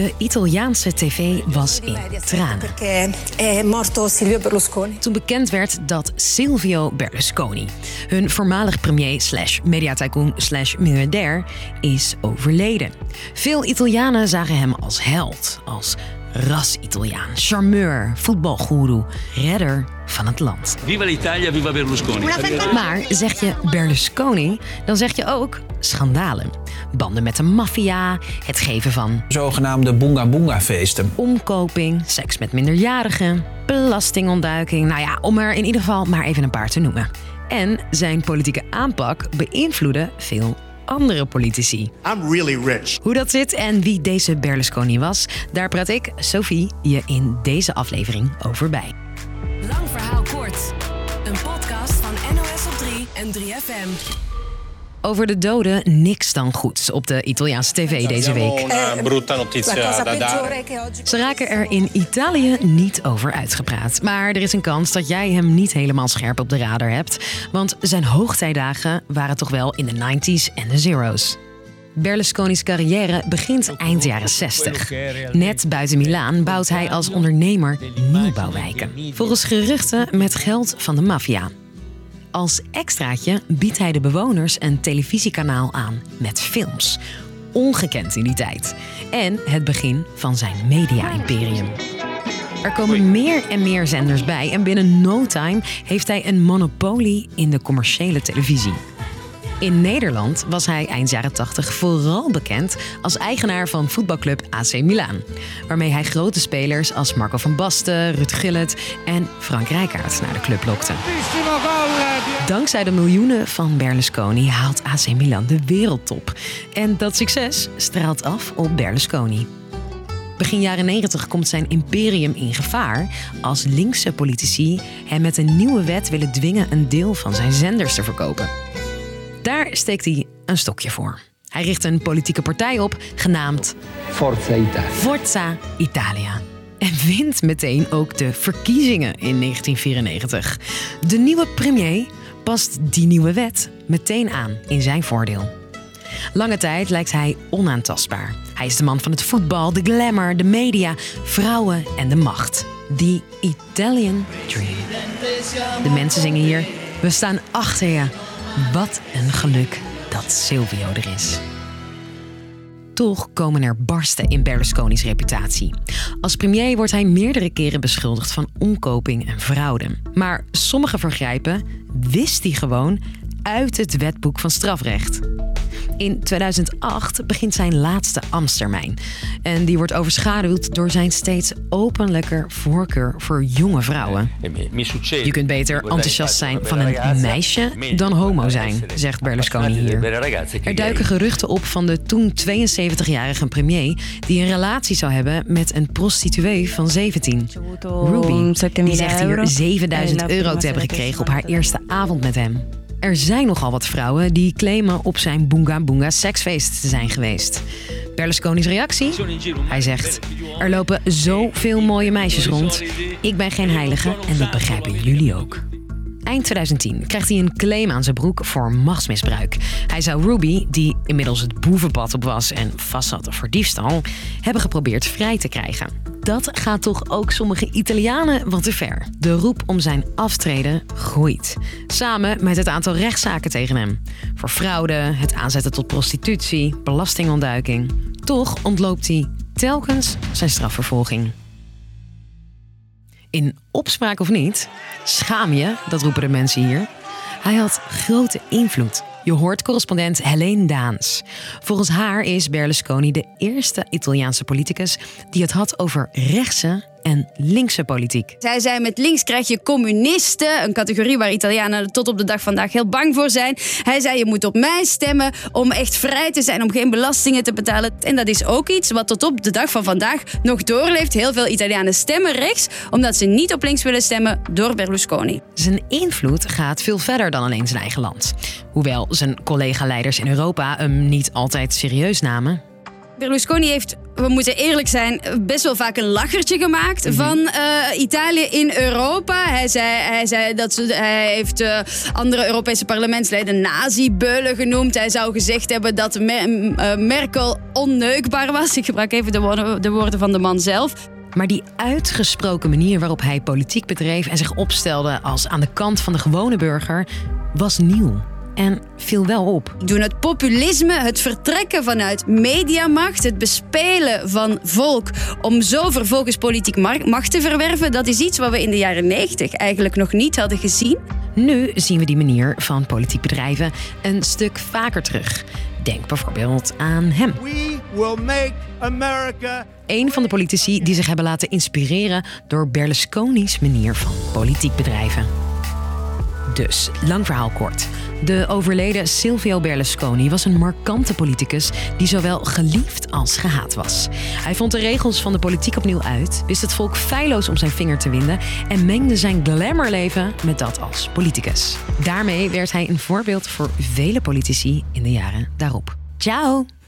De Italiaanse tv was in tranen. Berlusconi. Toen bekend werd dat Silvio Berlusconi, hun voormalig premier slash mediatycoon slash miljardair, is overleden. Veel Italianen zagen hem als held, als ras-Italiaan, charmeur, voetbalgoeroe, redder van het land. Viva l'Italia, viva Berlusconi. Maar zeg je Berlusconi, dan zeg je ook schandalen. Banden met de maffia, het geven van Zogenaamde Boonga Boonga feesten. omkoping, seks met minderjarigen, belastingontduiking. Nou ja, om er in ieder geval maar even een paar te noemen. En zijn politieke aanpak beïnvloedde veel andere politici. I'm really rich. Hoe dat zit en wie deze Berlusconi was, daar praat ik, Sophie, je in deze aflevering over bij. Lang verhaal kort. Een podcast van NOS op 3 en 3FM. Over de doden niks dan goeds op de Italiaanse tv deze week. Oggi Ze raken er in Italië niet over uitgepraat. Maar er is een kans dat jij hem niet helemaal scherp op de radar hebt. Want zijn hoogtijdagen waren toch wel in de 90s en de zeros. Berlusconi's carrière begint eind jaren 60. Net buiten Milaan bouwt hij als ondernemer nieuwbouwwijken. Volgens geruchten met geld van de maffia. Als extraatje biedt hij de bewoners een televisiekanaal aan met films. Ongekend in die tijd. En het begin van zijn media-imperium. Er komen meer en meer zenders bij en binnen no time heeft hij een monopolie in de commerciële televisie. In Nederland was hij eind jaren 80 vooral bekend als eigenaar van voetbalclub AC Milan, waarmee hij grote spelers als Marco van Basten, Ruud Gullit en Frank Rijkaard naar de club lokte. Dankzij de miljoenen van Berlusconi haalt AC Milan de wereldtop. En dat succes straalt af op Berlusconi. Begin jaren 90 komt zijn imperium in gevaar als linkse politici hem met een nieuwe wet willen dwingen een deel van zijn zenders te verkopen. Daar steekt hij een stokje voor. Hij richt een politieke partij op genaamd Forza Italia. Forza Italia. En wint meteen ook de verkiezingen in 1994. De nieuwe premier past die nieuwe wet meteen aan in zijn voordeel. Lange tijd lijkt hij onaantastbaar. Hij is de man van het voetbal, de glamour, de media, vrouwen en de macht. The Italian Dream. De mensen zingen hier: We staan achter je. Wat een geluk dat Silvio er is. Toch komen er barsten in Berlusconi's reputatie. Als premier wordt hij meerdere keren beschuldigd van omkoping en fraude. Maar sommige vergrijpen wist hij gewoon uit het wetboek van strafrecht. In 2008 begint zijn laatste ambtstermijn. En die wordt overschaduwd door zijn steeds openlijker voorkeur voor jonge vrouwen. Je kunt beter enthousiast zijn van een meisje dan homo zijn, zegt Berlusconi hier. Er duiken geruchten op van de toen 72-jarige premier die een relatie zou hebben met een prostituee van 17. Ruby, die zegt hier 7000 euro te hebben gekregen op haar eerste avond met hem. Er zijn nogal wat vrouwen die claimen op zijn Boonga Boonga seksfeest te zijn geweest. Berlusconi's reactie? Hij zegt: Er lopen zoveel mooie meisjes rond. Ik ben geen heilige en dat begrijpen jullie ook. Eind 2010 krijgt hij een claim aan zijn broek voor machtsmisbruik. Hij zou Ruby, die inmiddels het boevenpad op was en vast zat voor diefstal, hebben geprobeerd vrij te krijgen. Dat gaat toch ook sommige Italianen wat te ver. De roep om zijn aftreden groeit. Samen met het aantal rechtszaken tegen hem. Voor fraude, het aanzetten tot prostitutie, belastingontduiking. Toch ontloopt hij telkens zijn strafvervolging. In opspraak of niet, schaam je, dat roepen de mensen hier. Hij had grote invloed. Je hoort correspondent Helene Daans. Volgens haar is Berlusconi de eerste Italiaanse politicus die het had over rechtse en linkse politiek. Zij zei met links krijg je communisten, een categorie waar Italianen tot op de dag vandaag heel bang voor zijn. Hij zei je moet op mij stemmen om echt vrij te zijn, om geen belastingen te betalen. En dat is ook iets wat tot op de dag van vandaag nog doorleeft. Heel veel Italianen stemmen rechts omdat ze niet op links willen stemmen door Berlusconi. Zijn invloed gaat veel verder dan alleen zijn eigen land. Hoewel zijn collega-leiders in Europa hem niet altijd serieus namen. Berlusconi heeft, we moeten eerlijk zijn, best wel vaak een lachertje gemaakt van uh, Italië in Europa. Hij zei, hij zei dat ze, hij heeft uh, andere Europese parlementsleden nazi-beulen genoemd. Hij zou gezegd hebben dat Mer uh, Merkel onneukbaar was. Ik gebruik even de woorden, de woorden van de man zelf. Maar die uitgesproken manier waarop hij politiek bedreef en zich opstelde als aan de kant van de gewone burger was nieuw en viel wel op. Doen het populisme, het vertrekken vanuit mediamacht, het bespelen van volk om zo vervolgens politiek macht te verwerven, dat is iets wat we in de jaren 90 eigenlijk nog niet hadden gezien. Nu zien we die manier van politiek bedrijven een stuk vaker terug. Denk bijvoorbeeld aan hem. We will make America een van de politici die zich hebben laten inspireren door Berlusconi's manier van politiek bedrijven. Dus, lang verhaal kort. De overleden Silvio Berlusconi was een markante politicus die zowel geliefd als gehaat was. Hij vond de regels van de politiek opnieuw uit, wist het volk feilloos om zijn vinger te winden en mengde zijn glamourleven met dat als politicus. Daarmee werd hij een voorbeeld voor vele politici in de jaren daarop. Ciao!